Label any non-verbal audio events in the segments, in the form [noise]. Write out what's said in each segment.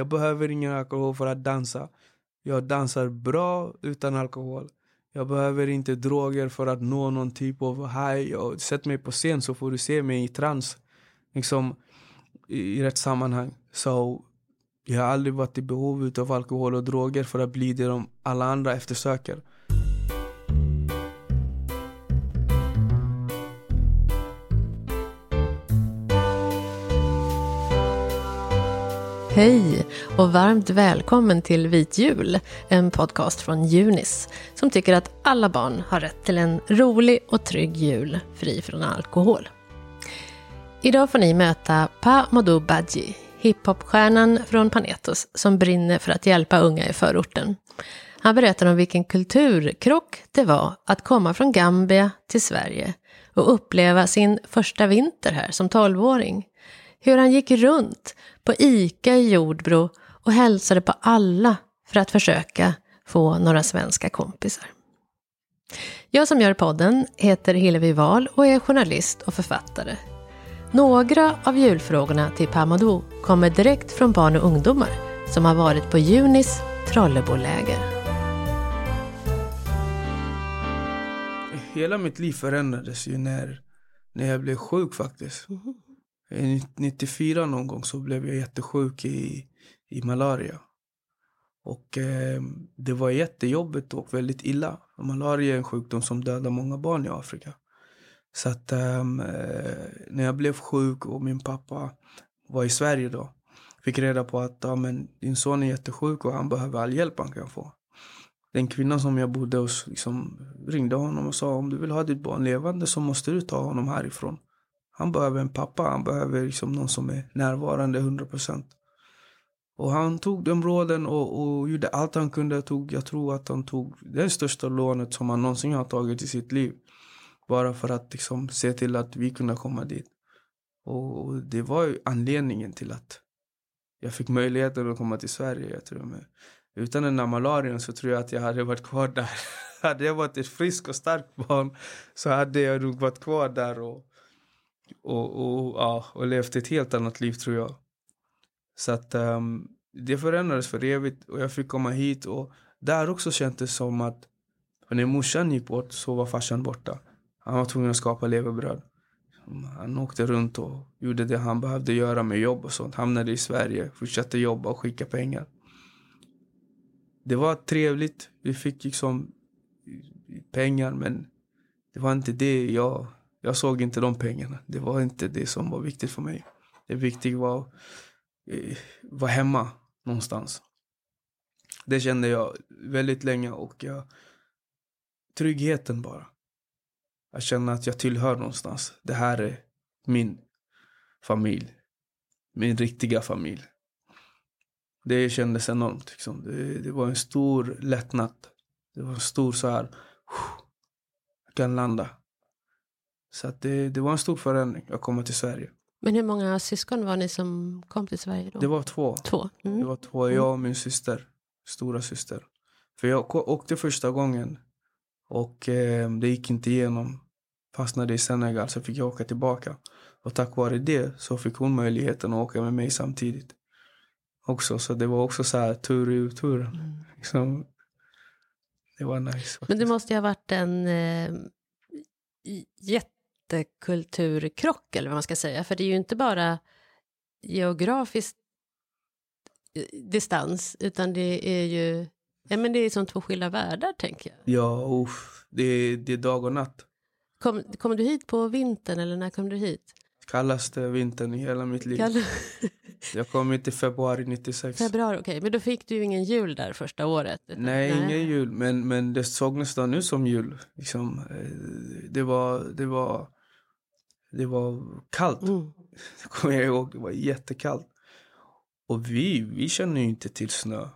Jag behöver ingen alkohol för att dansa. Jag dansar bra utan alkohol. Jag behöver inte droger för att nå någon typ av high. Och sätt mig på scen så får du se mig i trans. Liksom, i, i rätt sammanhang. Så jag har aldrig varit i behov av alkohol och droger för att bli det de alla andra eftersöker. Hej och varmt välkommen till Vit jul, en podcast från Junis som tycker att alla barn har rätt till en rolig och trygg jul fri från alkohol. Idag får ni möta Pa Modou Badji, hiphopstjärnan från Panetos som brinner för att hjälpa unga i förorten. Han berättar om vilken kulturkrock det var att komma från Gambia till Sverige och uppleva sin första vinter här som tolvåring. Hur han gick runt på ICA i Jordbro och hälsade på alla för att försöka få några svenska kompisar. Jag som gör podden heter Hillevi Wahl och är journalist och författare. Några av julfrågorna till Pamadou kommer direkt från barn och ungdomar som har varit på Junis Trolleboläger. Hela mitt liv förändrades ju när, när jag blev sjuk faktiskt. Eh, 94 någon gång så blev jag jättesjuk i, i malaria. Och eh, det var jättejobbigt och väldigt illa. Malaria är en sjukdom som dödar många barn i Afrika. Så att ehm, eh, när jag blev sjuk och min pappa var i Sverige då. Fick reda på att ja, men din son är jättesjuk och han behöver all hjälp han kan få. Den kvinnan som jag bodde hos liksom, ringde honom och sa om du vill ha ditt barn levande så måste du ta honom härifrån. Han behöver en pappa, han behöver liksom någon som är närvarande 100%. Och han tog de råden och, och gjorde allt han kunde. Tog, jag tror att han tog det största lånet som han någonsin har tagit i sitt liv. Bara för att liksom se till att vi kunde komma dit. Och det var ju anledningen till att jag fick möjligheten att komma till Sverige. Jag tror med. Utan den där malarian så tror jag att jag hade varit kvar där. [laughs] hade jag varit ett friskt och starkt barn så hade jag nog varit kvar där och och, och, ja, och levt ett helt annat liv tror jag. Så att um, det förändrades för evigt och jag fick komma hit och där också kändes det som att när morsan gick bort så var farsan borta. Han var tvungen att skapa levebröd. Han åkte runt och gjorde det han behövde göra med jobb och sånt. Hamnade i Sverige, fortsatte jobba och skicka pengar. Det var trevligt. Vi fick liksom pengar men det var inte det jag jag såg inte de pengarna. Det var inte det som var viktigt för mig. Det viktiga var att eh, vara hemma någonstans. Det kände jag väldigt länge och jag, tryggheten bara. Att känna att jag tillhör någonstans. Det här är min familj. Min riktiga familj. Det kändes enormt. Liksom. Det, det, var en stor lättnad. Det var en stor så här. Jag kan landa. Så att det, det var en stor förändring att komma till Sverige. Men hur många syskon var ni som kom till Sverige då? Det var två. Två? Mm. Det var två, jag mm. och min syster. Stora syster. För jag åkte första gången och eh, det gick inte igenom. Fastnade i Senegal så fick jag åka tillbaka. Och tack vare det så fick hon möjligheten att åka med mig samtidigt. Också, så det var också så här tur i tur. Mm. Liksom, det var nice. Faktiskt. Men det måste ju ha varit en eh, jätte jättekulturkrock, eller vad man ska säga. För det är ju inte bara geografisk eh, distans, utan det är ju ja, men det är som två skilda världar, tänker jag. Ja, uff, det, är, det är dag och natt. Kom, kom du hit på vintern, eller när kom du hit? Kallaste vintern i hela mitt liv. Kall... [laughs] jag kom hit i februari 96. Februari, okej. Okay. Men då fick du ju ingen jul där första året? Utan... Nej, Nej, ingen jul. Men, men det såg nästan ut som jul. Liksom, eh, det var... Det var det var kallt. Mm. Det [laughs] kommer jag ihåg. Det var jättekallt. Och vi, vi känner ju inte till snö.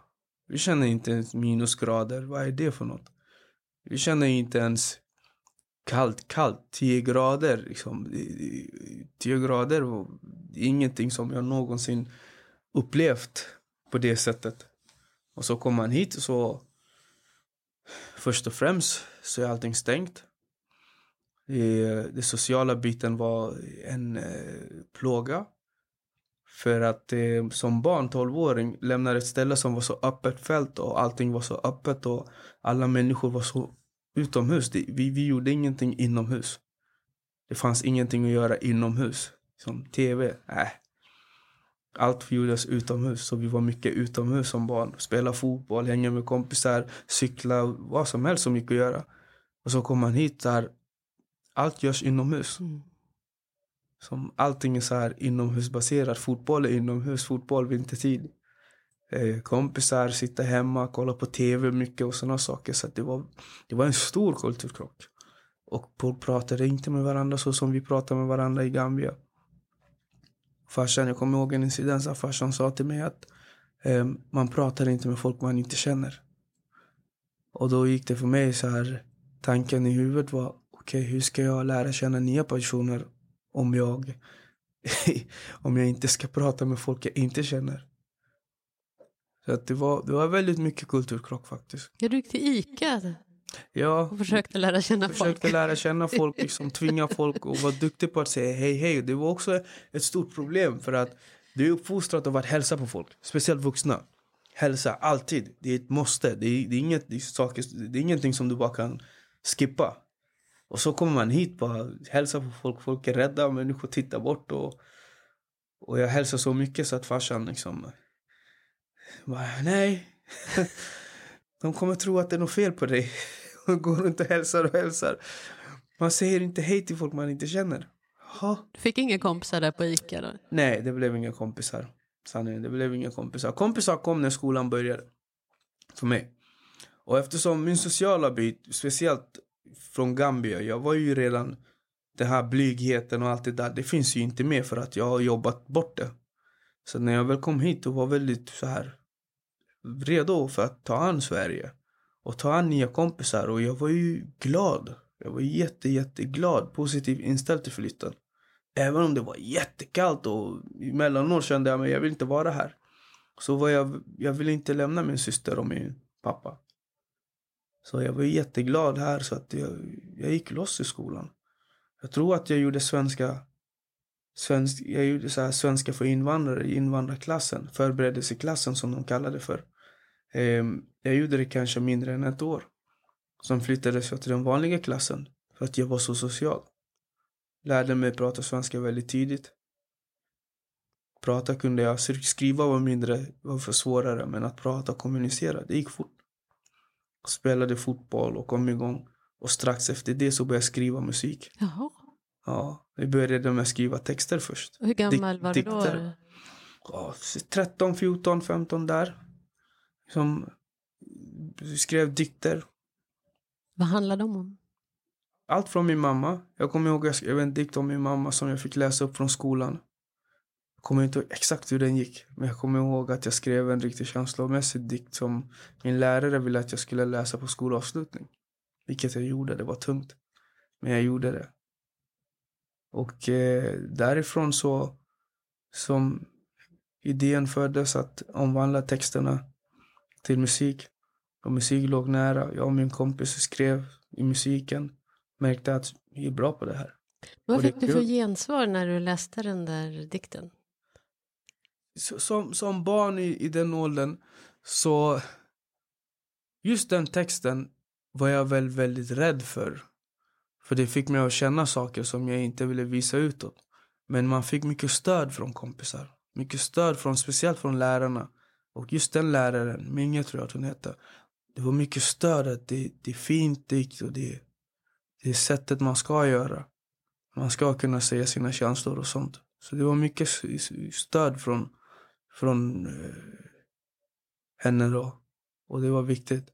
Vi känner inte ens minusgrader. Vad är det för något? Vi känner inte ens kallt, kallt. 10 grader. Liksom. 10 grader var ingenting som jag någonsin upplevt på det sättet. Och så kommer man hit och så först och främst så är allting stängt. Eh, den sociala biten var en eh, plåga. För att eh, som barn, 12-åring, lämnade ett ställe som var så öppet fält och allting var så öppet och alla människor var så utomhus. Det, vi, vi gjorde ingenting inomhus. Det fanns ingenting att göra inomhus. Som tv, äh. Allt gjordes utomhus, så vi var mycket utomhus som barn. Spela fotboll, hänga med kompisar, cykla, vad som helst som gick att göra. Och så kom man hit där allt görs inomhus. Mm. Som allting är så här inomhusbaserat. Fotboll är inomhus, fotboll vintertid. Eh, kompisar, sitta hemma, kolla på tv mycket och sådana saker. Så det, var, det var en stor kulturkrock. Och folk pratade inte med varandra så som vi pratar med varandra i Gambia. Farsan, jag kommer ihåg en incident där farsan sa till mig att eh, man pratar inte med folk man inte känner. Och då gick det för mig så här, tanken i huvudet var okej, okay, hur ska jag lära känna nya personer om jag, [laughs] om jag inte ska prata med folk jag inte känner? Så att det, var, det var väldigt mycket kulturkrock faktiskt. Ja, du gick till ICA Ja, och försökte lära känna försökte folk. Försökte lära känna folk, liksom [laughs] tvinga folk och vara duktig på att säga hej hej. Det var också ett stort problem för att du är uppfostrad av att hälsa på folk, speciellt vuxna. Hälsa, alltid. Det är ett måste. Det är, det är, inget, det är, saker, det är ingenting som du bara kan skippa. Och så kommer man hit bara hälsar på folk. Folk är rädda, människor tittar bort. Och, och jag hälsar så mycket så att farsan liksom... Bara, nej. [laughs] De kommer tro att det är något fel på dig. [laughs] Och går runt och hälsar och hälsar. Man säger inte hej till folk man inte känner. Ha. Du fick inga kompisar där på Ica då? Nej, det blev inga kompisar. Sanningen, det blev inga kompisar. Kompisar kom när skolan började. För mig. Och eftersom min sociala bit, speciellt från Gambia. Jag var ju redan den här blygheten och allt det där. Det finns ju inte med för att jag har jobbat bort det. Så när jag väl kom hit och var väldigt så här redo för att ta an Sverige och ta an nya kompisar och jag var ju glad. Jag var jätte, jätteglad, positivt inställd till flytten. Även om det var jättekallt och emellanåt kände jag att jag vill inte vara här. Så var jag, jag ville inte lämna min syster och min pappa. Så jag var jätteglad här så att jag, jag gick loss i skolan. Jag tror att jag gjorde svenska Svensk, jag gjorde så här svenska för invandrare i invandrarklassen, förberedelseklassen som de kallade det för. Ehm, jag gjorde det kanske mindre än ett år. Sen flyttades jag till den vanliga klassen för att jag var så social. Lärde mig prata svenska väldigt tidigt. Prata kunde jag, skriva var mindre, var för svårare, men att prata och kommunicera, det gick fort spelade fotboll och kom igång. Och strax efter det så började jag skriva musik. Jaha. Ja, vi började med att skriva texter först. Och hur gammal Dik var du då? Ja, 13, 14, 15 där. Som skrev dikter. Vad handlade de om? Allt från min mamma. Jag kommer ihåg jag skrev en dikt om min mamma som jag fick läsa upp från skolan kommer inte ihåg exakt hur den gick. Men jag kommer ihåg att jag skrev en riktigt känslomässig dikt som min lärare ville att jag skulle läsa på skolavslutning. Vilket jag gjorde. Det var tungt. Men jag gjorde det. Och eh, därifrån så som idén föddes att omvandla texterna till musik. Och musik låg nära. Jag och min kompis skrev i musiken. Märkte att vi är bra på det här. Vad fick du för gensvar när du läste den där dikten? Som, som barn i, i den åldern så just den texten var jag väl väldigt rädd för. För det fick mig att känna saker som jag inte ville visa utåt. Men man fick mycket stöd från kompisar. Mycket stöd från, speciellt från lärarna. Och just den läraren, Minge tror jag att hon hette. Det var mycket stöd att det, det är fint dikt och det, det är sättet man ska göra. Man ska kunna säga sina känslor och sånt. Så det var mycket stöd från, från eh, henne då. Och det var viktigt.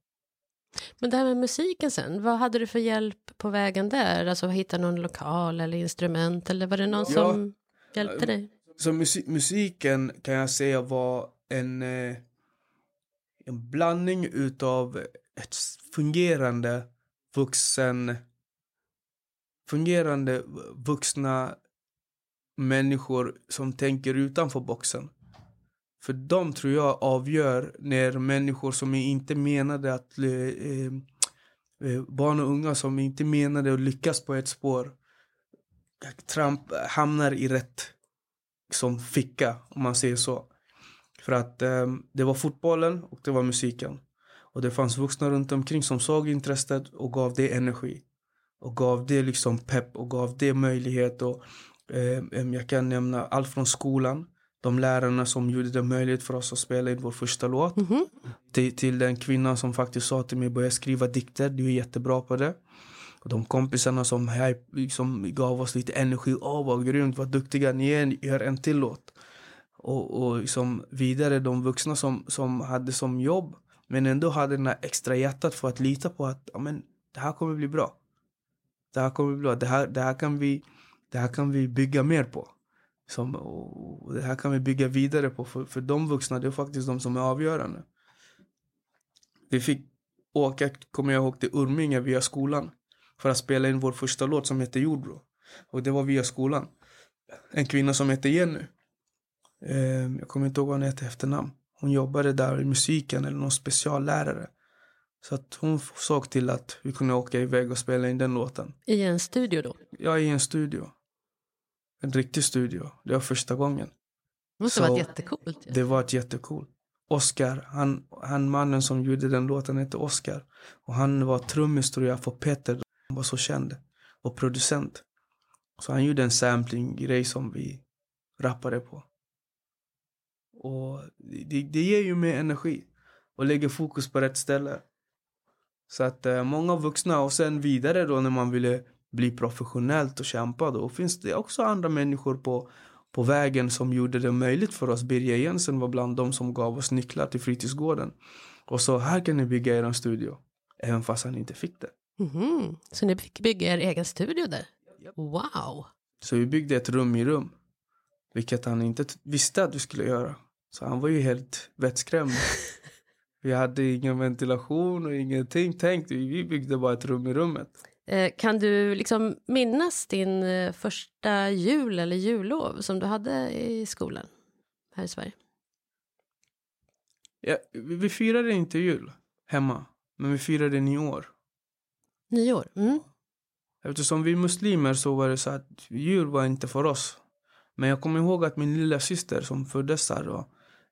Men det här med musiken sen, vad hade du för hjälp på vägen där? Alltså hitta någon lokal eller instrument eller var det någon ja, som hjälpte dig? Så musik, musiken kan jag säga var en, eh, en blandning utav ett fungerande vuxen fungerande vuxna människor som tänker utanför boxen. För de tror jag avgör när människor som inte menade att eh, eh, eh, barn och unga som inte menade att lyckas på ett spår tramp, hamnar i rätt som ficka, om man säger så. För att eh, det var fotbollen och det var musiken. Och det fanns vuxna runt omkring som såg intresset och gav det energi. Och gav det liksom pepp och gav det möjlighet. Och, eh, jag kan nämna allt från skolan. De lärarna som gjorde det möjligt för oss att spela in vår första låt. Mm -hmm. till, till den kvinnan som faktiskt sa till mig börja skriva dikter. Du är jättebra på det. Och de kompisarna som liksom, gav oss lite energi. Åh, vad grymt, vad duktiga ni är. Gör en till låt. Och, och liksom vidare de vuxna som, som hade som jobb men ändå hade den här extra hjärtat för att lita på att ja, men, det här kommer bli bra. Det här kommer bli bra. Det här, det här, kan, vi, det här kan vi bygga mer på. Som, och det här kan vi bygga vidare på. För, för de vuxna, det är faktiskt de som är avgörande. Vi fick åka, kommer jag ihåg, till Urminge via skolan. För att spela in vår första låt som heter Jordbro. Och det var via skolan. En kvinna som heter Jenny. Eh, jag kommer inte ihåg vad hon hette efternamn. Hon jobbade där i musiken eller någon speciallärare. Så att hon såg till att vi kunde åka iväg och spela in den låten. I en studio då? Ja, i en studio. En riktig studio. Det var första gången. Det måste ha varit jättecoolt. Ja. Det var jättecoolt. Oscar, han, han mannen som gjorde den låten hette Oscar. Och han var trummis tror jag för Peter. Han var så känd. Och producent. Så han gjorde en sampling-grej som vi rappade på. Och det, det ger ju mer energi och lägger fokus på rätt ställe. Så att eh, många vuxna och sen vidare då när man ville bli professionellt och kämpa då finns det också andra människor på, på vägen som gjorde det möjligt för oss. Birger Jensen var bland de som gav oss nycklar till fritidsgården. Och så här kan ni bygga er studio. Även fast han inte fick det. Mm -hmm. Så ni fick bygga er egen studio där? Wow! Så vi byggde ett rum i rum. Vilket han inte visste att vi skulle göra. Så han var ju helt vettskrämd. [laughs] vi hade ingen ventilation och ingenting. Tänk, vi byggde bara ett rum i rummet. Eh, kan du liksom minnas din eh, första jul eller jullov som du hade i skolan här i Sverige? Ja, vi firade inte jul hemma, men vi firade nyår. Nyår? Mm. Eftersom vi är muslimer så var det så att jul var inte för oss. Men jag kommer ihåg att min lilla syster som föddes där då,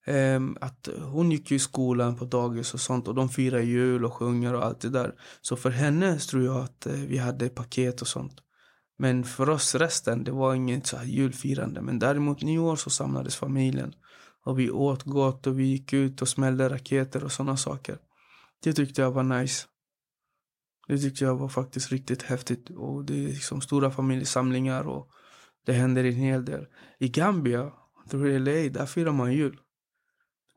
Ehm, att hon gick i skolan på dagis och sånt och de firar jul och sjunger och allt det där. Så för henne tror jag att eh, vi hade paket och sånt. Men för oss resten, det var inget så här julfirande. Men däremot nyår så samlades familjen. Och vi åt gott och vi gick ut och smällde raketer och sådana saker. Det tyckte jag var nice. Det tyckte jag var faktiskt riktigt häftigt. Och det är liksom stora familjesamlingar och det händer en hel del. I Gambia, tror jag LA, där firar man jul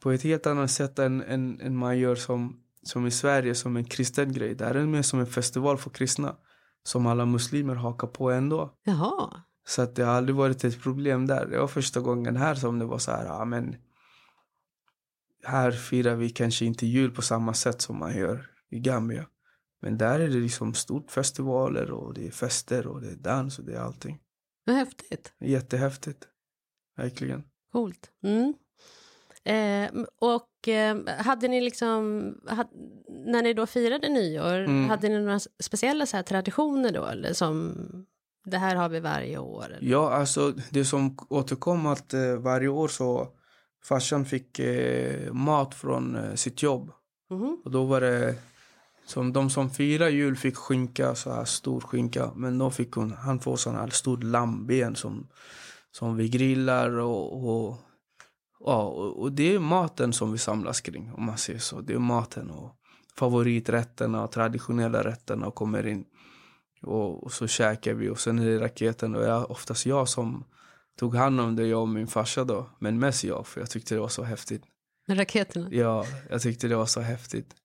på ett helt annat sätt än, än, än man gör som, som i Sverige som en kristen grej. Det här är mer som en festival för kristna. Som alla muslimer hakar på ändå. Jaha. Så att det har aldrig varit ett problem där. Det var första gången här som det var så här, ja men här firar vi kanske inte jul på samma sätt som man gör i Gambia. Men där är det liksom stort festivaler och det är fester och det är dans och det är allting. Vad häftigt. Jättehäftigt. Verkligen. Coolt. Mm. Eh, och eh, hade ni liksom, had, när ni då firade nyår, mm. hade ni några speciella så här traditioner då? Eller som, det här har vi varje år? Eller? Ja, alltså det som återkom att eh, varje år så farsan fick eh, mat från eh, sitt jobb. Mm. Och då var det som de som firar jul fick skinka, så här stor skinka. Men då fick hon, han får sån här stor lammben som, som vi grillar och, och Ja, och det är maten som vi samlas kring, om man säger så. Det är maten och favoriträtterna och traditionella rätterna och kommer in. Och, och, så käkar vi och sen är det raketen och jag, oftast jag som tog hand om det, jag och min farsa då. Men mest jag, för jag tyckte det var så häftigt. Med raketerna? Ja, jag tyckte det var så häftigt.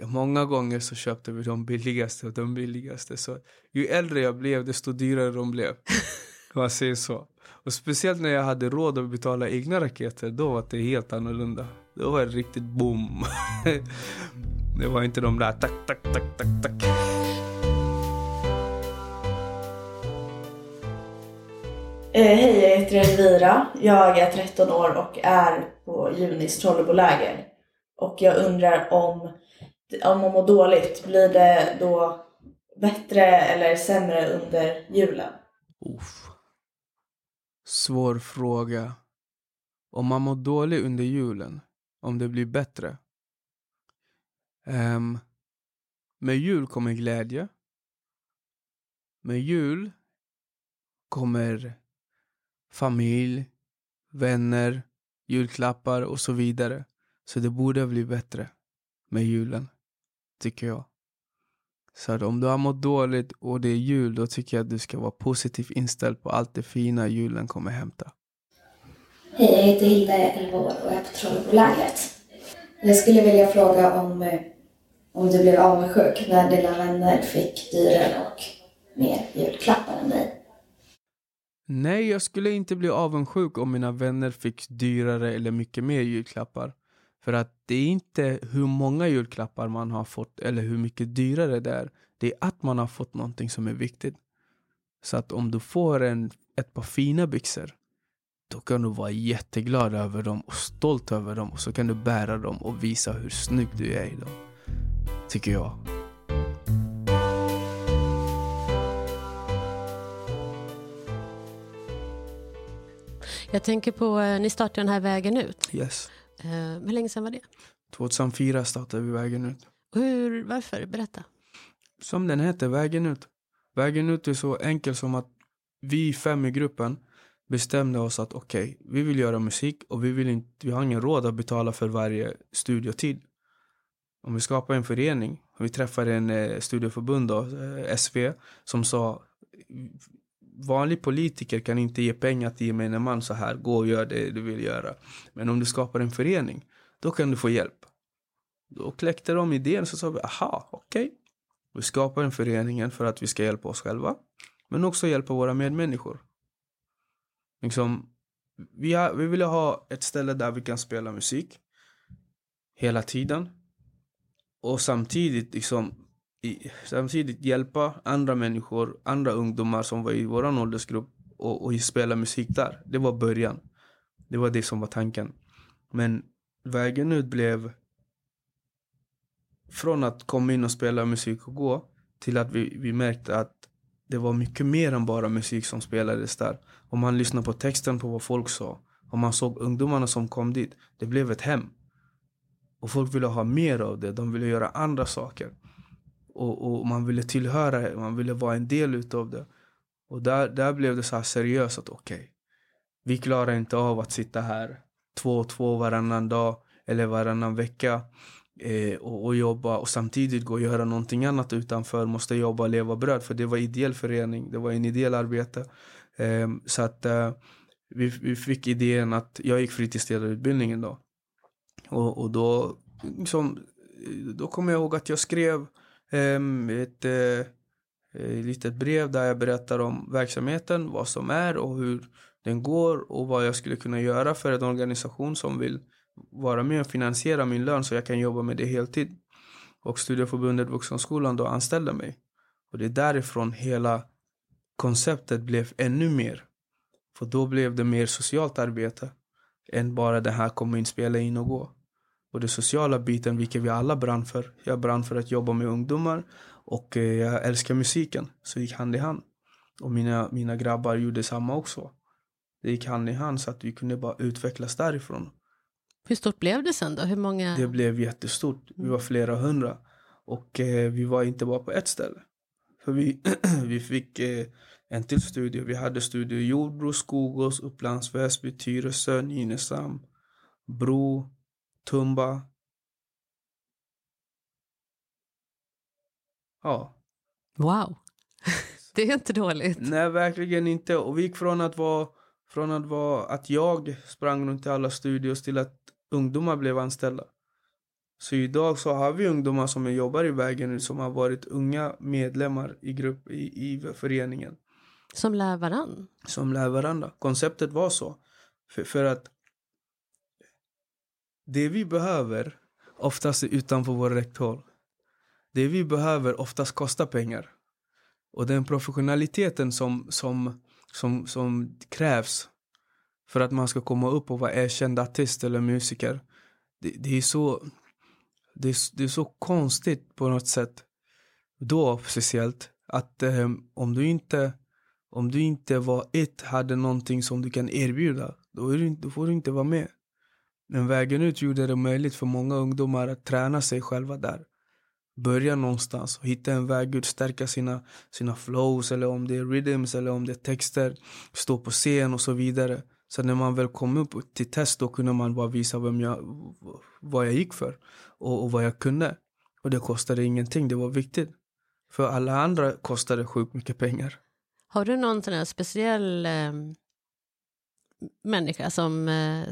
Många gånger så köpte vi de billigaste och de billigaste. Så ju äldre jag blev, desto dyrare de blev. [laughs] Man säger så. Och speciellt när jag hade råd att betala egna raketer, då var det helt annorlunda. Då var det riktigt boom. [laughs] det var inte de där tack, tack, tack, tack, tack. Eh, hej, jag heter Elvira. Jag är 13 år och är på Junis Trolleboläger. Och jag undrar om, om man mår dåligt, blir det då bättre eller sämre under julen? Uff Svår fråga. Om man mår dåligt under julen, om det blir bättre. Um, med jul kommer glädje. Med jul kommer familj, vänner, julklappar och så vidare. Så det borde bli bättre med julen, tycker jag. Så att om du har mått dåligt och det är jul, då tycker jag att du ska vara positivt inställd på allt det fina julen kommer hämta. Hej, jag heter Hilda, jag är 11 år och är på Trollebolägret. Jag skulle vilja fråga om, eh, om du blev avundsjuk när dina vänner fick dyrare och mer julklappar än dig? Nej, jag skulle inte bli avundsjuk om mina vänner fick dyrare eller mycket mer julklappar. För att det är inte hur många julklappar man har fått eller hur mycket dyrare det är. Det är att man har fått någonting som är viktigt. Så att om du får en, ett par fina byxor då kan du vara jätteglad över dem och stolt över dem och så kan du bära dem och visa hur snygg du är i dem. Tycker jag. Jag tänker på, eh, ni startade den här Vägen ut. Yes. Eh, hur länge sedan var det? 2004 startade vi Vägen ut. Hur, varför? Berätta. Som den heter, Vägen ut. Vägen ut är så enkel som att vi fem i gruppen bestämde oss att okej, okay, vi vill göra musik och vi, vill inte, vi har ingen råd att betala för varje studiotid. Om vi skapar en förening, och vi träffade en eh, studieförbund då, eh, SV, som sa vanlig politiker kan inte ge pengar till gemene man så här, gå och gör det du vill göra. Men om du skapar en förening, då kan du få hjälp. Då kläckte de idén så sa vi, aha, okej. Okay. Vi skapar en förening för att vi ska hjälpa oss själva, men också hjälpa våra medmänniskor. Liksom, vi, har, vi ville ha ett ställe där vi kan spela musik hela tiden. Och samtidigt liksom i, samtidigt hjälpa andra människor, andra ungdomar som var i vår åldersgrupp och, och spela musik där. Det var början. Det var det som var tanken. Men vägen ut blev från att komma in och spela musik och gå till att vi, vi märkte att det var mycket mer än bara musik som spelades där. Om man lyssnade på texten på vad folk sa, om man såg ungdomarna som kom dit, det blev ett hem. Och folk ville ha mer av det, de ville göra andra saker. Och, och man ville tillhöra, man ville vara en del utav det. Och där, där blev det så här seriöst att okej, okay, vi klarar inte av att sitta här två och två varannan dag eller varannan vecka eh, och, och, jobba och samtidigt gå och göra någonting annat utanför. Måste jobba och leva bröd för det var ideell förening, det var en ideell arbete. Eh, så att eh, vi, vi fick idén att jag gick fritidsledarutbildningen då. Och, och då, liksom, då kommer jag ihåg att jag skrev Ehm, ett eh, litet brev där jag berättar om verksamheten, vad som är och hur den går och vad jag skulle kunna göra för en organisation som vill vara med och finansiera min lön så jag kan jobba med det heltid. Och Studieförbundet Vuxenskolan då anställde mig. Och det är därifrån hela konceptet blev ännu mer. För då blev det mer socialt arbete än bara det här komma in, spela in och gå. Och den sociala biten, vilket vi alla brann för. Jag brann för att jobba med ungdomar och eh, jag älskar musiken. Så det gick hand i hand. Och mina, mina grabbar gjorde samma också. Det gick hand i hand så att vi kunde bara utvecklas därifrån. Hur stort blev det sen då? Hur många? Det blev jättestort. Vi var flera hundra. Och eh, vi var inte bara på ett ställe. För vi, [clears throat] vi fick eh, en till studio. Vi hade studio i Jordbro, Skogås, Upplands Väsby, Tyresö, Nynäshamn, Bro, Tumba. Ja. Wow. [laughs] Det är inte dåligt. Nej, verkligen inte. Och vi gick från att vara från att vara att jag sprang runt i alla studios till att ungdomar blev anställda. Så idag så har vi ungdomar som jobbar i vägen som har varit unga medlemmar i, grupp, i, i föreningen. Som lär varann? Som lär varandra. Konceptet var så. För, för att det vi behöver oftast är utanför vår rektor... Det vi behöver oftast kostar pengar. Och den professionaliteten som, som, som, som krävs för att man ska komma upp och vara erkänd artist eller musiker. Det, det är så det är, det är så konstigt på något sätt. Då speciellt att eh, om du inte Om du inte var ett, hade någonting som du kan erbjuda, då, är du, då får du inte vara med. Men vägen ut gjorde det möjligt för många ungdomar att träna sig själva där. Börja någonstans och hitta en väg ut, stärka sina, sina flows eller om det är rhythms eller om det är texter, stå på scen och så vidare. Så när man väl kom upp till test då kunde man bara visa vem jag, vad jag gick för och, och vad jag kunde. Och det kostade ingenting, det var viktigt. För alla andra kostade sjukt mycket pengar. Har du någon sån här speciell eh, människa som, eh,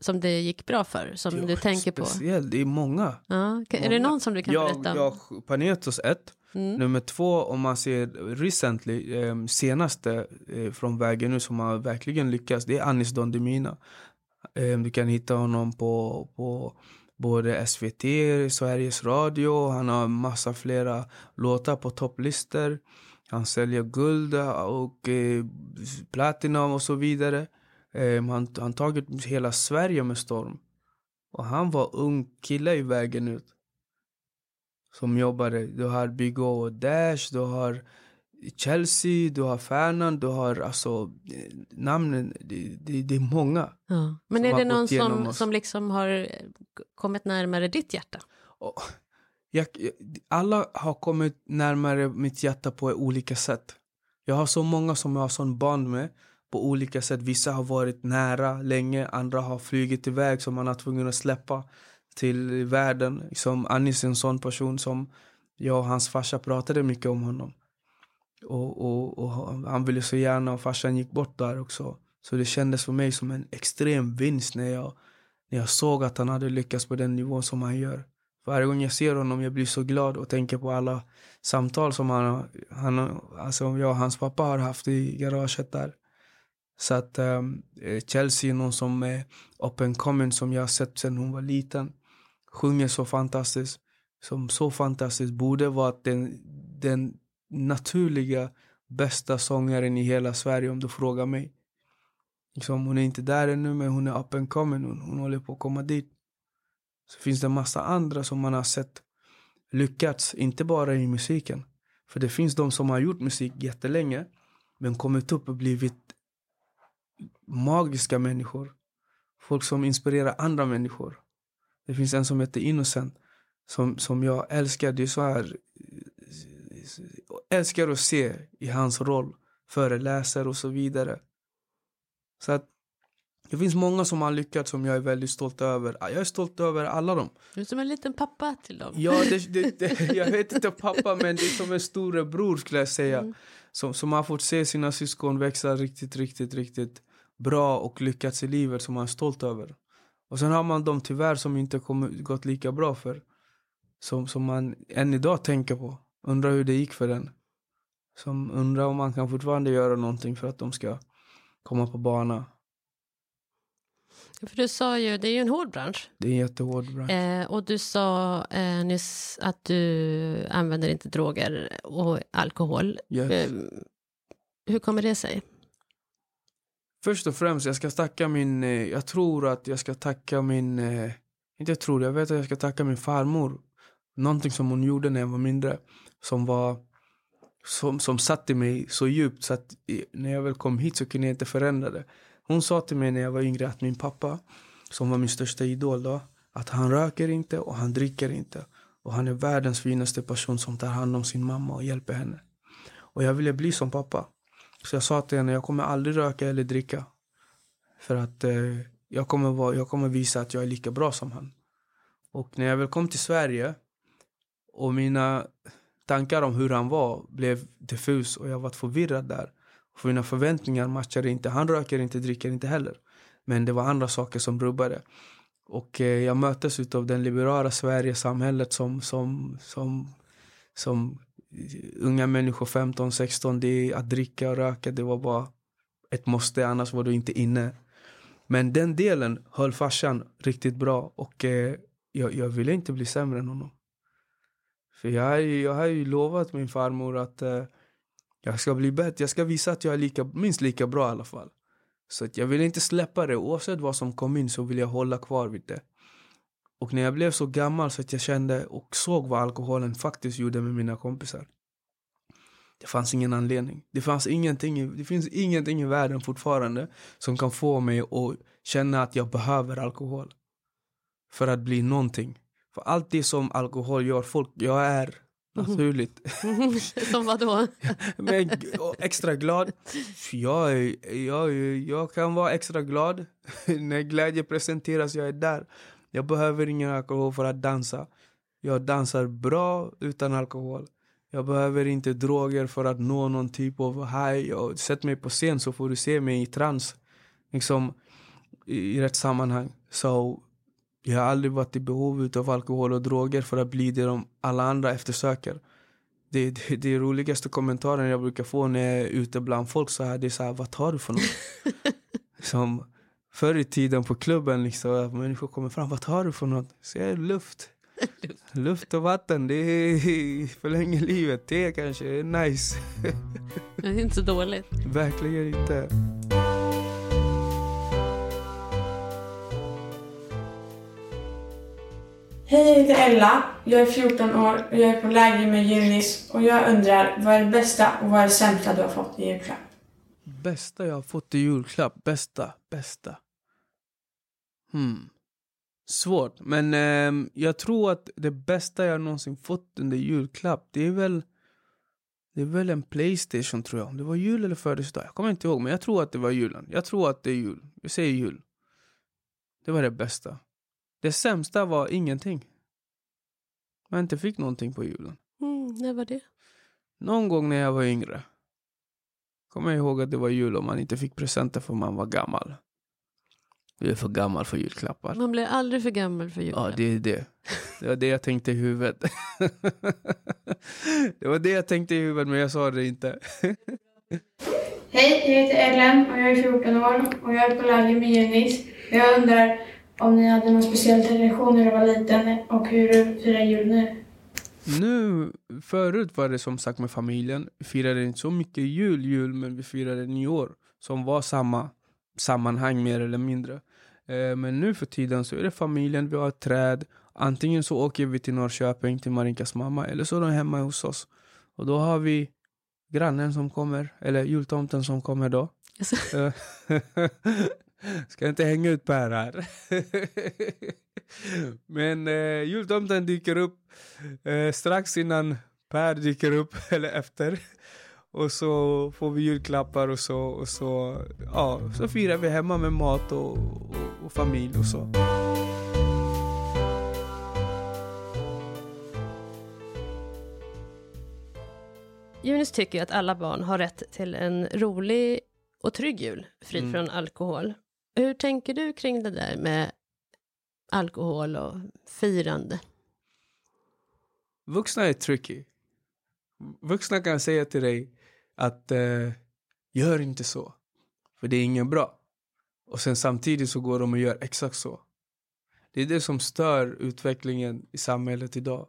som det gick bra för? Som du tänker på? Speciellt, det är många. Ja, kan- är det någon som du kan jag, berätta om? Jag, Panetos ett. Mm. Nummer två, om man ser recently, eh, senaste eh, från vägen nu som har verkligen lyckats, det är Anis Don Demina. Eh, du kan hitta honom på, på både SVT, Sveriges Radio, han har massa flera låtar på topplistor. Han säljer guld och eh, platinum och så vidare. Eh, han han tagit hela Sverige med storm. Och han var ung kille i vägen ut. Som jobbade. Du har Big O och Dash, du har Chelsea, du har Fernand, du har alltså namnen, det, det, det är många. Ja. Men är det någon som, oss. som liksom har kommit närmare ditt hjärta? Och jag, alla har kommit närmare mitt hjärta på olika sätt. Jag har så många som jag har sån band med på olika sätt. Vissa har varit nära länge, andra har flugit iväg som man har tvungen att släppa till världen. Som Anis är en sån person som jag och hans farsa pratade mycket om honom. Och, och, och han ville så gärna och farsan gick bort där också. Så det kändes för mig som en extrem vinst när jag, när jag såg att han hade lyckats på den nivån som han gör. Varje gång jag ser honom jag blir så glad och tänker på alla samtal som han, han alltså jag och hans pappa har haft i garaget där. Så att um, Chelsea är någon som är open coming som jag har sett sedan hon var liten. Sjunger så fantastiskt. Som så fantastiskt borde vara den, den naturliga bästa sångaren i hela Sverige om du frågar mig. Liksom, hon är inte där ännu men hon är up and coming. Hon, hon håller på att komma dit. Så finns det en massa andra som man har sett lyckats, inte bara i musiken. För det finns de som har gjort musik jättelänge men kommit upp och blivit magiska människor. Folk som inspirerar andra människor. Det finns en som heter Innocent som, som jag älskar. Det är så här älskar att se i hans roll. Föreläser och så vidare. Så att det finns många som har lyckats som jag är väldigt stolt över. Jag är stolt över alla dem. Du är som en liten pappa till dem. Ja, det, [laughs] det, det, jag vet inte pappa men det är som en storebror skulle jag säga. Som, som har fått se sina syskon växa riktigt, riktigt, riktigt bra och lyckats i livet som man är stolt över. Och sen har man de tyvärr som inte kommit, gått lika bra för. Som, som man än idag tänker på. Undrar hur det gick för den. Som undrar om man kan fortfarande göra någonting för att de ska komma på bana. För du sa ju, det är ju en hård bransch. Det är en jättehård bransch. Eh, och du sa eh, nyss att du använder inte droger och alkohol. Yes. Eh, hur kommer det sig? Först och främst, jag ska tacka min, eh, jag tror att jag ska tacka min, eh, inte jag tror, jag vet att jag ska tacka min farmor. Någonting som hon gjorde när jag var mindre. Som var, som, som satte mig så djupt så att när jag väl kom hit så kunde jag inte förändra det. Hon sa till mig när jag var yngre att min pappa, som var min största idol då, att han röker inte och han dricker inte. Och han är världens finaste person som tar hand om sin mamma och hjälper henne. Och jag ville bli som pappa. Så jag sa till henne, jag kommer aldrig röka eller dricka. För att eh, jag, kommer vara, jag kommer visa att jag är lika bra som han. Och när jag väl kom till Sverige och mina tankar om hur han var blev diffus och jag var förvirrad där. För mina förväntningar matchade inte. Han röker inte, dricker inte heller. Men det var andra saker som rubbade. Och eh, jag möttes av den liberala Sverige, samhället som, som, som, som unga människor, 15, 16, det är att dricka och röka, det var bara ett måste, annars var du inte inne. Men den delen höll farsan riktigt bra och eh, jag, jag ville inte bli sämre än honom. För jag, har ju- jag har ju lovat min farmor att eh, jag ska bli bättre, jag ska visa att jag är lika, minst lika bra i alla fall. Så att jag vill inte släppa det, oavsett vad som kom in så vill jag hålla kvar vid det. Och när jag blev så gammal så att jag kände och såg vad alkoholen faktiskt gjorde med mina kompisar. Det fanns ingen anledning. Det, fanns ingenting, det finns ingenting i världen fortfarande som kan få mig att känna att jag behöver alkohol. För att bli någonting. För allt det som alkohol gör folk, jag är naturligt. [laughs] Som vad då? [laughs] Men extra glad. Jag, är- jag, jag kan vara extra glad [laughs] när glädje presenteras. Jag är där. Jag behöver ingen alkohol för att dansa. Jag dansar bra utan alkohol. Jag behöver inte droger för att nå någon typ av high. Och sätt mig på scen så får du se mig i trans. Liksom i, i rätt sammanhang. Så jag har aldrig varit i behov av alkohol och droger för att bli det de alla andra eftersöker. Det, det, det roligaste kommentaren jag brukar få när jag är ute bland folk så här, det är så här, vad tar du för något? [laughs] Som förr i tiden på klubben liksom, att människor kommer fram, vad tar du för något? Så jag, [laughs] luft. luft och vatten, det är, [laughs] förlänger livet. Det kanske är nice. [laughs] Det är inte så dåligt. Verkligen inte. Hej, jag heter Ella. Jag är 14 år och jag är på läger med Junis och jag undrar vad är det bästa och vad är det sämsta du har fått i julklapp? Bästa jag har fått i julklapp, bästa, bästa. Hmm. Svårt, men ehm, jag tror att det bästa jag någonsin fått under julklapp, det är väl det är väl en Playstation tror jag. Om det var jul eller födelsedag, jag kommer inte ihåg. Men jag tror att det var julen. Jag tror att det är jul. Vi säger jul. Det var det bästa. Det sämsta var ingenting. Man inte fick någonting på julen. Mm, när var det? Någon gång när jag var yngre. Kommer jag ihåg att det var jul och man inte fick presenter för man var gammal. Du är för gammal för julklappar. Man blir aldrig för gammal för julklapp. Ja, det är det. Det var det jag tänkte i huvudet. [laughs] Det var det jag tänkte i huvudet, men jag sa det inte. Hej, jag heter Ellen och jag är 14 år och jag är på läger med Junis. Jag undrar om ni hade någon speciell tradition när du var liten och hur du firar jul nu? Nu, förut var det som sagt med familjen. Vi firade inte så mycket jul, jul, men vi firade nyår. Som var samma sammanhang mer eller mindre. Eh, men nu för tiden så är det familjen, vi har ett träd. Antingen så åker vi till Norrköping till Marinkas mamma eller så är de hemma hos oss. Och då har vi grannen som kommer, eller jultomten som kommer då. Alltså. [laughs] Eh, [laughs] Ska inte hänga ut Per här. [laughs] Men eh, jultomten dyker upp eh, strax innan Per dyker upp, eller efter. Och så får vi julklappar och så, och så, ja, så firar vi hemma med mat och, och, och familj och så. Junis tycker att alla barn har rätt till en rolig och trygg jul, fri Mm. från alkohol. Hur tänker du kring det där med alkohol och firande? Vuxna är tricky. Vuxna kan säga till dig att eh, gör inte så, för det är inget bra. Och sen samtidigt så går de och gör exakt så. Det är det som stör utvecklingen i samhället idag.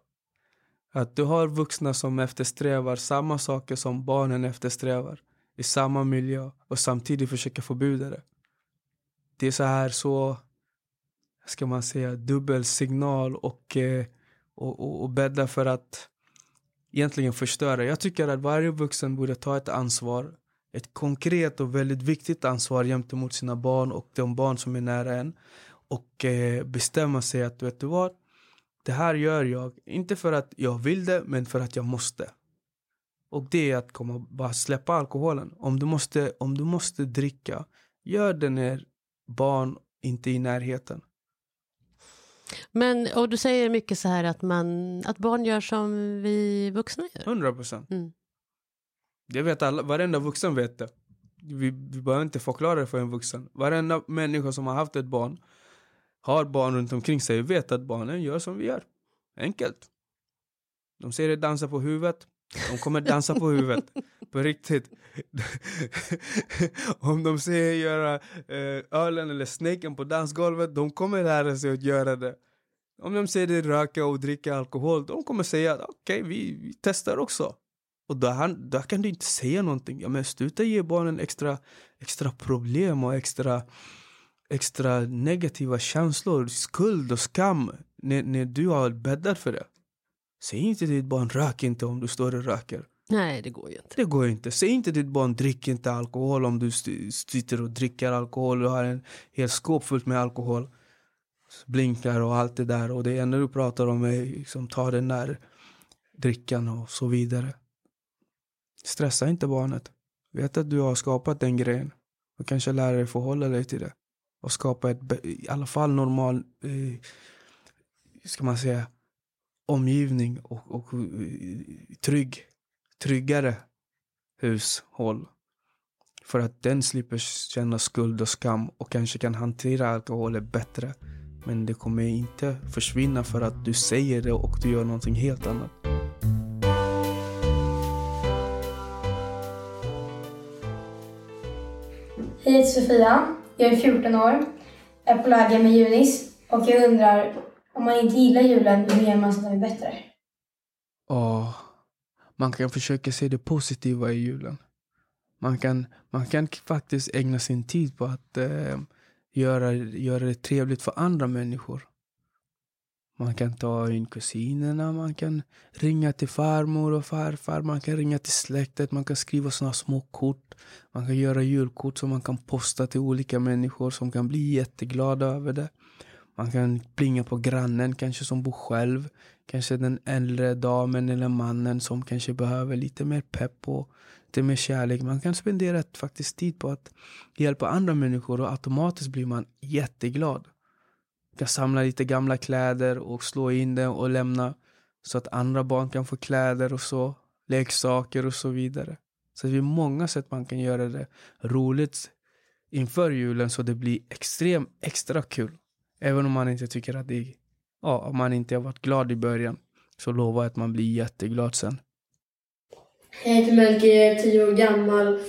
Att du har vuxna som eftersträvar samma saker som barnen eftersträvar i samma miljö och samtidigt försöker förbjuda det. Det är så här så, ska man säga, dubbel signal och, eh, och, och, och bädda för att egentligen förstöra. Jag tycker att varje vuxen borde ta ett ansvar, ett konkret och väldigt viktigt ansvar gentemot sina barn och de barn som är nära en och eh, bestämma sig att vet du vad, det här gör jag, inte för att jag vill det, men för att jag måste. Och det är att komma, bara släppa alkoholen. Om du, måste, om du måste dricka, gör det när barn inte är i närheten. Men, och du säger mycket så här att, man, att barn gör som vi vuxna gör. 100 procent. Mm. Det vet alla, varenda vuxen vet det. Vi, vi behöver inte förklara det för en vuxen. Varenda människa som har haft ett barn, har barn runt omkring sig, vet att barnen gör som vi gör. Enkelt. De säger det dansa på huvudet, de kommer dansa på huvudet. [laughs] På riktigt. [laughs] Om de säger göra eh, ölen eller snaken på dansgolvet, de kommer lära sig att göra det. Om de säger det röka och dricka alkohol, de kommer säga att okej, vi, vi testar också. Och där, där kan du inte säga någonting. Ja, men sluta ge barnen extra, extra problem och extra, extra negativa känslor, skuld och skam när, när du har bäddat för det. Säg inte till ditt barn rök inte om du står och röker. Nej, det går ju inte. Det går inte. Säg inte till ditt barn drick inte alkohol om du sitter och dricker alkohol och har en hel skåp fullt med alkohol. Blinkar och allt det där. Och det enda du pratar om är liksom ta den där drickan och så vidare. Stressa inte barnet. Vet att du har skapat den grejen. Och kanske lära dig förhålla dig till det. Och skapa ett, i alla fall normal, eh, ska man säga, omgivning och, och eh, trygg, tryggare hushåll. För att den slipper känna skuld och skam och kanske kan hantera alkoholen bättre. Men det kommer inte försvinna för att du säger det och du gör någonting helt annat. Hej, jag heter Sofia. Jag är 14 år. Jag är på läger med Junis. Och jag undrar, om man inte gillar julen, hur gör man så att den blir bättre? Ja, man kan försöka se det positiva i julen. Man kan, man kan faktiskt ägna sin tid på att eh, göra, göra det trevligt för andra människor. Man kan ta in kusinerna, man kan ringa till farmor och farfar, man kan ringa till släktet, man kan skriva sådana små kort. Man kan göra julkort som man kan posta till olika människor som kan bli jätteglada över det. Man kan plinga på grannen kanske som bor själv. Kanske den äldre damen eller mannen som kanske behöver lite mer pepp och lite mer kärlek. Man kan spendera faktiskt tid på att hjälpa andra människor och automatiskt blir man jätteglad Man kan samla lite gamla kläder och slå in dem och lämna så att andra barn kan få kläder och så, leksaker och så vidare. Så det är många sätt man kan göra det roligt inför julen så det blir extremt extra kul. Även om man inte tycker att det är, ja, om man inte har varit glad i början så lovar jag att man blir jätteglad sen. Jag heter Melke, jag är tio år gammal.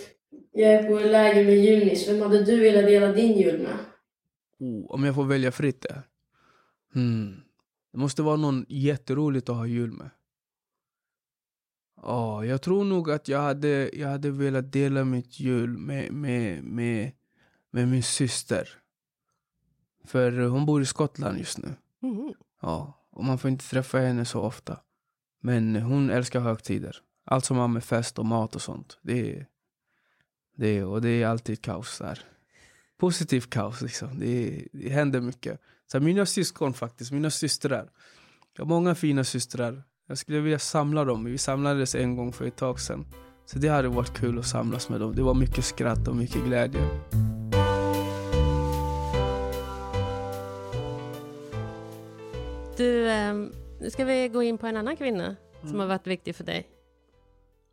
Jag är på läger med Junis. Vem hade du velat dela din jul med? Oh, om jag får välja fritt där. Hmm. Det måste vara någon jätteroligt att ha jul med. Ja, jag tror nog att jag hade, jag hade velat dela mitt jul med, med, med, med min syster. För hon bor i Skottland just nu. Mm. Ja, och man får inte träffa henne så ofta. Men hon älskar högtider. Allt som har med fest och mat och sånt. Det är, det är, och det är alltid kaos där positivt kaos. Liksom. Det, det händer mycket. Så mina syskon faktiskt, mina systrar. Jag har många fina systrar. Jag skulle vilja samla dem. Vi samlades en gång för ett tag sedan. Så det hade varit kul att samlas med dem. Det var mycket skratt och mycket glädje. Du, eh, nu ska vi gå in på en annan kvinna som Mm. har varit viktig för dig.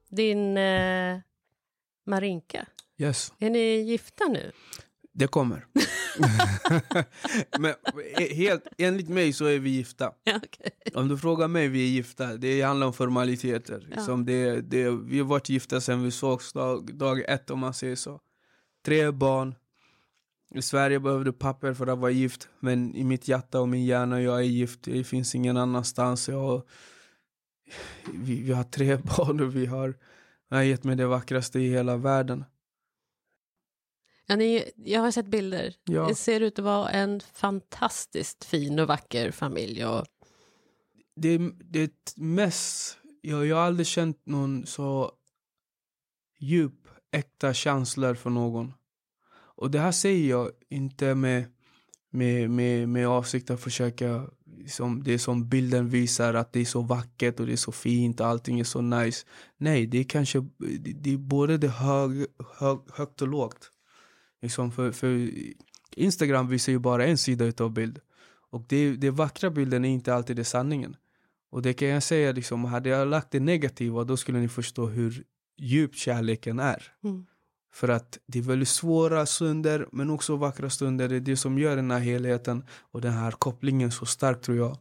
Din eh, Marinka. Yes, Är ni gifta nu? det kommer. [laughs] [laughs] Men eh, helt, enligt mig så är vi gifta. [laughs] Ja, okej. Om du frågar mig, vi är gifta. Det handlar om formaliteter. Ja. Liksom det, det, vi har varit gifta sedan vi sågs dag, dag ett om man säger så. Tre barn. I Sverige behövde papper för att vara gift. Men i mitt hjärta och min hjärna, jag är gift. Det finns ingen annanstans. Jag, vi, vi har tre [laughs] barn och vi har, jag har gett mig det vackraste i hela världen. Ja, ni, jag har sett bilder. Ja. Det ser ut att vara en fantastiskt fin och vacker familj. Och, det, är- det mest, jag, jag har aldrig känt någon så djup, äkta känslor för någon. Och det här säger jag inte med, med, med, med avsikt att försöka, som, det som bilden visar att det är så vackert och det är så fint och allting är så nice. Nej, det är kanske, det, det är både det hög, hög, högt och lågt. Liksom för, för Instagram visar ju bara en sida utav bild. Och det, det vackra bilden är inte alltid det sanningen. Och det kan jag säga, liksom, hade jag lagt det negativa då skulle ni förstå hur djup kärleken är. Mm. För att det är väldigt svåra stunder men också vackra stunder. Det är det som gör den här helheten och den här kopplingen så stark tror jag.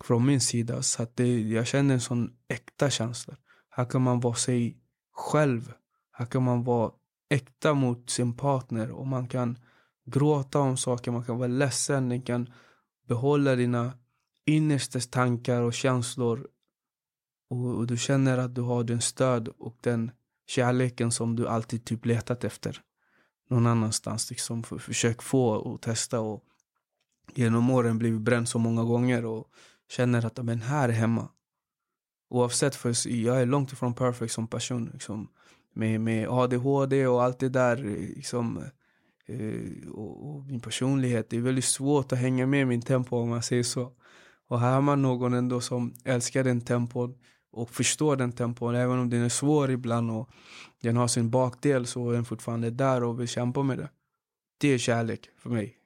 Från min sida. Så att det, jag känner en sån äkta känsla. Här kan man vara sig själv. Här kan man vara äkta mot sin partner och man kan gråta om saker, man kan vara ledsen, Man kan behålla dina innersta tankar och känslor och, och du känner att du har den stöd och den kärleken som du alltid typ letat efter någon annanstans. Liksom, för, försök få och testa och genom åren blivit bränd så många gånger och känner att men här är hemma. Oavsett, för jag är långt ifrån perfect som person. Liksom, med, med ADHD och allt det där. Liksom, eh, och, och, min personlighet. Det är väldigt svårt att hänga med min tempo om man säger så. Och här har man någon ändå som älskar den tempon och förstår den tempon. Även om den är svår ibland och den har sin bakdel så är den fortfarande där och vill kämpa med det. Det är kärlek för mig.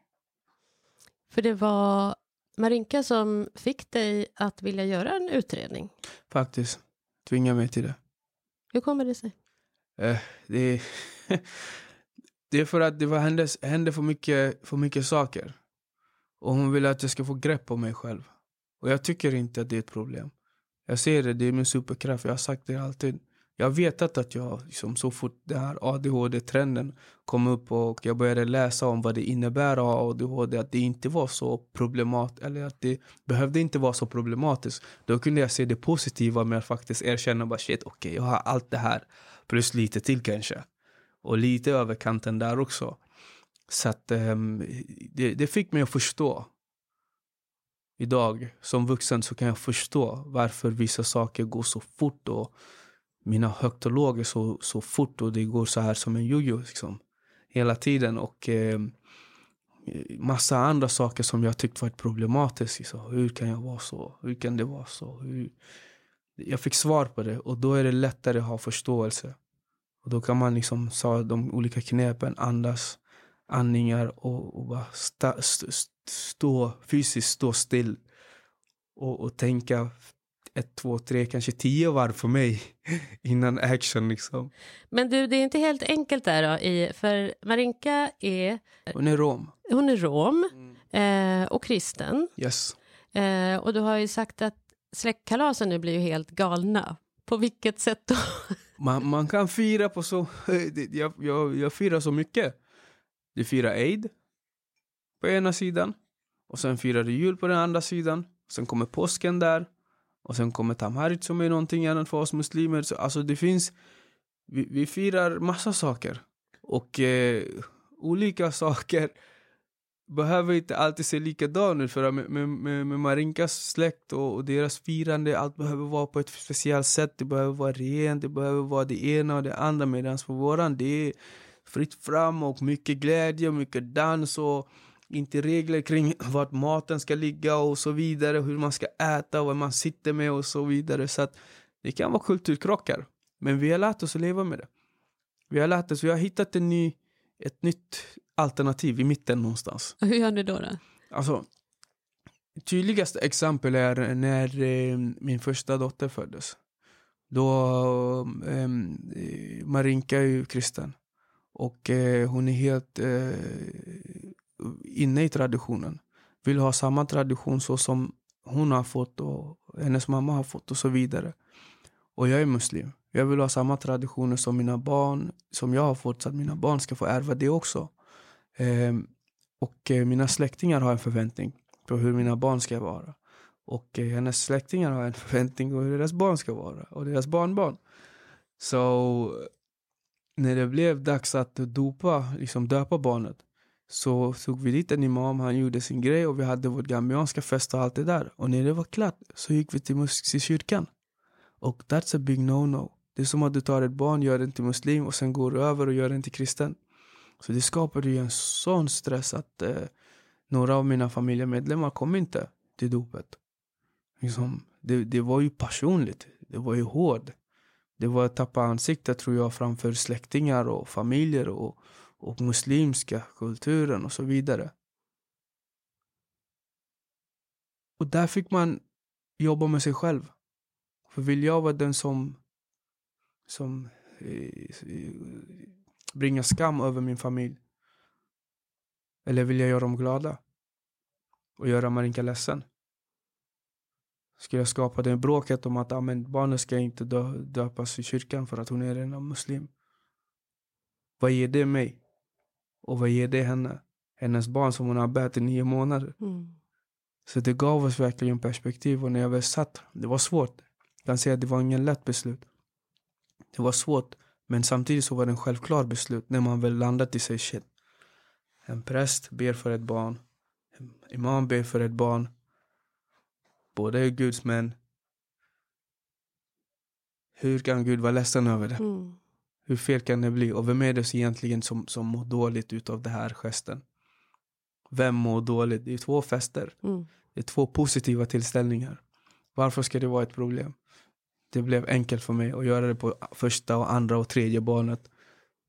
För det var Marinka som fick dig att vilja göra en utredning? Faktiskt. Tvinga mig till det. Hur kommer det sig? Eh, det, är [laughs] det är för att det var, hände, hände för, mycket, för mycket saker. Och hon ville att jag ska få grepp om mig själv. Och jag tycker inte att det är ett problem. Jag ser det, det är min superkraft. Jag har sagt det alltid. Jag har vetat att jag, liksom, så fort den här ADHD-trenden kom upp och jag började läsa om vad det innebär att ha ADHD, att det inte var så problematiskt, eller att det behövde inte vara så problematiskt. Då kunde jag se det positiva med att faktiskt erkänna bara shit, okej, okay, jag har allt det här, plus lite till kanske. Och lite över kanten där också. Så att um, det, det fick mig att förstå idag som vuxen så kan jag förstå varför vissa saker går så fort och mina högt och låg är så, så fort och det går så här som en jojo liksom. Hela tiden och eh, massa andra saker som jag tyckt varit problematiskt. Så, hur kan jag vara så? Hur kan det vara så? Hur? Jag fick svar på det och då är det lättare att ha förståelse. Och då kan man liksom sa de olika knepen, andas, andningar och, och bara sta, st, stå fysiskt stå still och, och tänka ett, två, tre, kanske tio varv för mig [laughs] innan action liksom. Men du, det är inte helt enkelt där då, i, för Marinka är... Hon är rom. Hon är rom mm. eh, och kristen. Yes. Eh, och du har ju sagt att släktkalasen nu blir ju helt galna. På vilket sätt då? man, man kan fira på så... [laughs] Jag, jag, jag firar så mycket. Du firar Eid på ena sidan. Och sen firar du jul på den andra sidan. Sen kommer påsken där. Och sen kommer Tamharit som är någonting annat för oss muslimer. Så, alltså det finns... Vi, vi firar massa saker. Och eh, olika [laughs] saker behöver inte alltid se likadana ut. För med, med, med, med Marinkas släkt och, och, deras firande, allt behöver vara på ett speciellt sätt. Det behöver vara rent, det behöver vara det ena och det andra. Medan för våran, det är fritt fram och mycket glädje och mycket dans och inte regler kring [laughs] vart maten ska ligga och så vidare, hur man ska äta och vad man sitter med och så vidare. Så att det kan vara kulturkrockar. Men vi har lärt oss att leva med det. Vi har lärt oss, vi har hittat en ny, ett nytt alternativ i mitten någonstans. Och hur gör ni då? då? Alltså, tydligaste exempel är när eh, min första dotter föddes. Då, eh, Marinka är ju kristen. Och eh, hon är helt eh, inne i traditionen. Vill ha samma tradition så som hon har fått och hennes mamma har fått och så vidare. Och jag är muslim. Jag vill ha samma traditioner som mina barn, som jag har fått, så att mina barn ska få ärva det också. Eh, och eh, mina släktingar har en förväntning på hur mina barn ska vara. Och eh, hennes släktingar har en förväntning på hur deras barn ska vara. Och deras barnbarn. Så när det blev dags att dopa, liksom döpa barnet så tog vi dit en imam, han gjorde sin grej och vi hade vår gambianska fest och allt det där. Och när det var klart så gick vi till, till kyrkan. Och that's a big no-no. Det är som att du tar ett barn, gör den till muslim och sen går du över och gör den till kristen. Så det skapade ju en sån stress att eh, några av mina familjemedlemmar kom inte till dopet. Liksom, det, det var ju personligt, det var ju hårt. Det var att tappa ansiktet tror jag framför släktingar och familjer och, och muslimska kulturen och så vidare. Och där fick man jobba med sig själv. För vill jag vara den som, som eh, bringar skam över min familj? Eller vill jag göra dem glada? Och göra Marinka ledsen? Ska jag skapa det bråket om att ah, men barnet ska inte dö, döpas i kyrkan för att hon är en muslim? Vad ger det mig? Och vad ger det henne? Hennes barn som hon har bärt i nio månader. Mm. Så det gav oss verkligen perspektiv och när jag väl satt, det var svårt. Jag kan säga att det var ingen lätt beslut. Det var svårt, men samtidigt så var det en självklar beslut när man väl landat i sig shit. En präst ber för ett barn. En imam ber för ett barn. Båda är Guds män. hur kan Gud vara ledsen över det? Mm. Hur fel kan det bli? Och vem är det egentligen som, som mår dåligt utav den här gesten? Vem mår dåligt? Det är två fester. Mm. Det är två positiva tillställningar. Varför ska det vara ett problem? Det blev enkelt för mig att göra det på första, och andra och tredje barnet.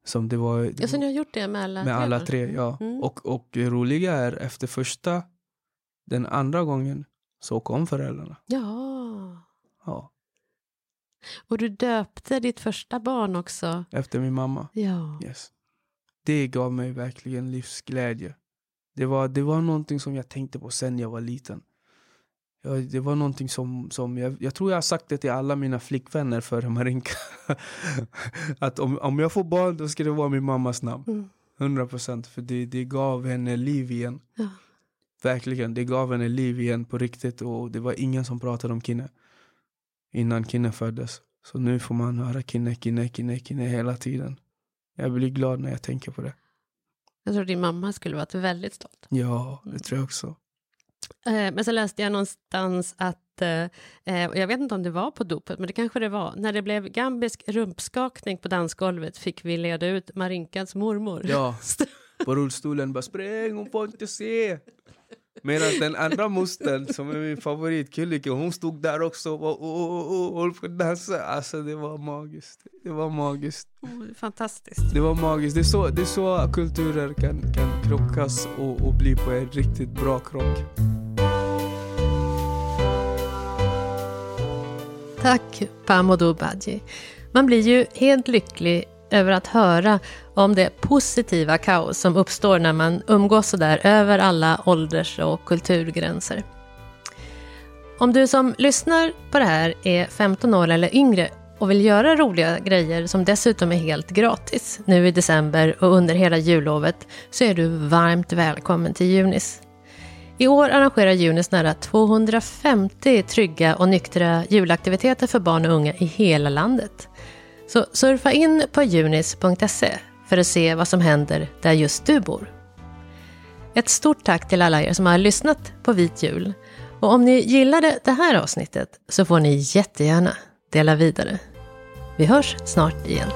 Som det var, Ja, så ni har gjort det med alla med alla tre, ja. Mm. Och, och det roliga är efter första, den andra gången så kom föräldrarna. Ja. Ja, Och du döpte ditt första barn också. efter min mamma. Ja. Yes. Det gav mig verkligen livsglädje. Det var, det var någonting som jag tänkte på sen jag var liten. Ja, det var någonting som, som jag, jag tror jag har sagt det till alla mina flickvänner före Marinka. [laughs] att om, om jag får barn då ska det vara min mammas namn. Mm. 100 procent. För det, det gav henne liv igen. Ja. Verkligen, det gav henne liv igen på riktigt. Och det var ingen som pratade om Kinne. Innan Kinne föddes. Så nu får man höra Kinne, Kinne, Kinne, Kinne hela tiden. Jag blir glad när jag tänker på det. Jag tror din mamma skulle varit väldigt stolt. Ja, det tror jag också. Eh, Men så läste jag någonstans att, eh, eh, jag vet inte om det var på dopet, men det kanske det var, när det blev gambisk rumpskakning på dansgolvet fick vi leda ut Marinkas mormor. Ja, [laughs] på rullstolen bara spräng, hon får inte se. Medan den andra mostern, som är min favorit, Kullike, hon stod där också och bara, håll på att dansa. Alltså det var magiskt. Det var magiskt. Oh, Fantastiskt. Det var magiskt. Det är så, det är så kulturer kan, kan krockas och, och bli på en riktigt bra krock. Tack Pamodo Badji. Man blir ju helt lycklig över att höra om det positiva kaos som uppstår när man umgås så där över alla ålders och kulturgränser. Om du som lyssnar på det här är 15 år eller yngre och vill göra roliga grejer som dessutom är helt gratis nu i december och under hela jullovet så är du varmt välkommen till Junis. I år arrangerar Junis nära 250 trygga och nyktra julaktiviteter för barn och unga i hela landet. Så surfa in på junis.se för att se vad som händer där just du bor. Ett stort tack till alla er som har lyssnat på Vit Jul. Och om ni gillade det här avsnittet så får ni jättegärna dela vidare. Vi hörs snart igen.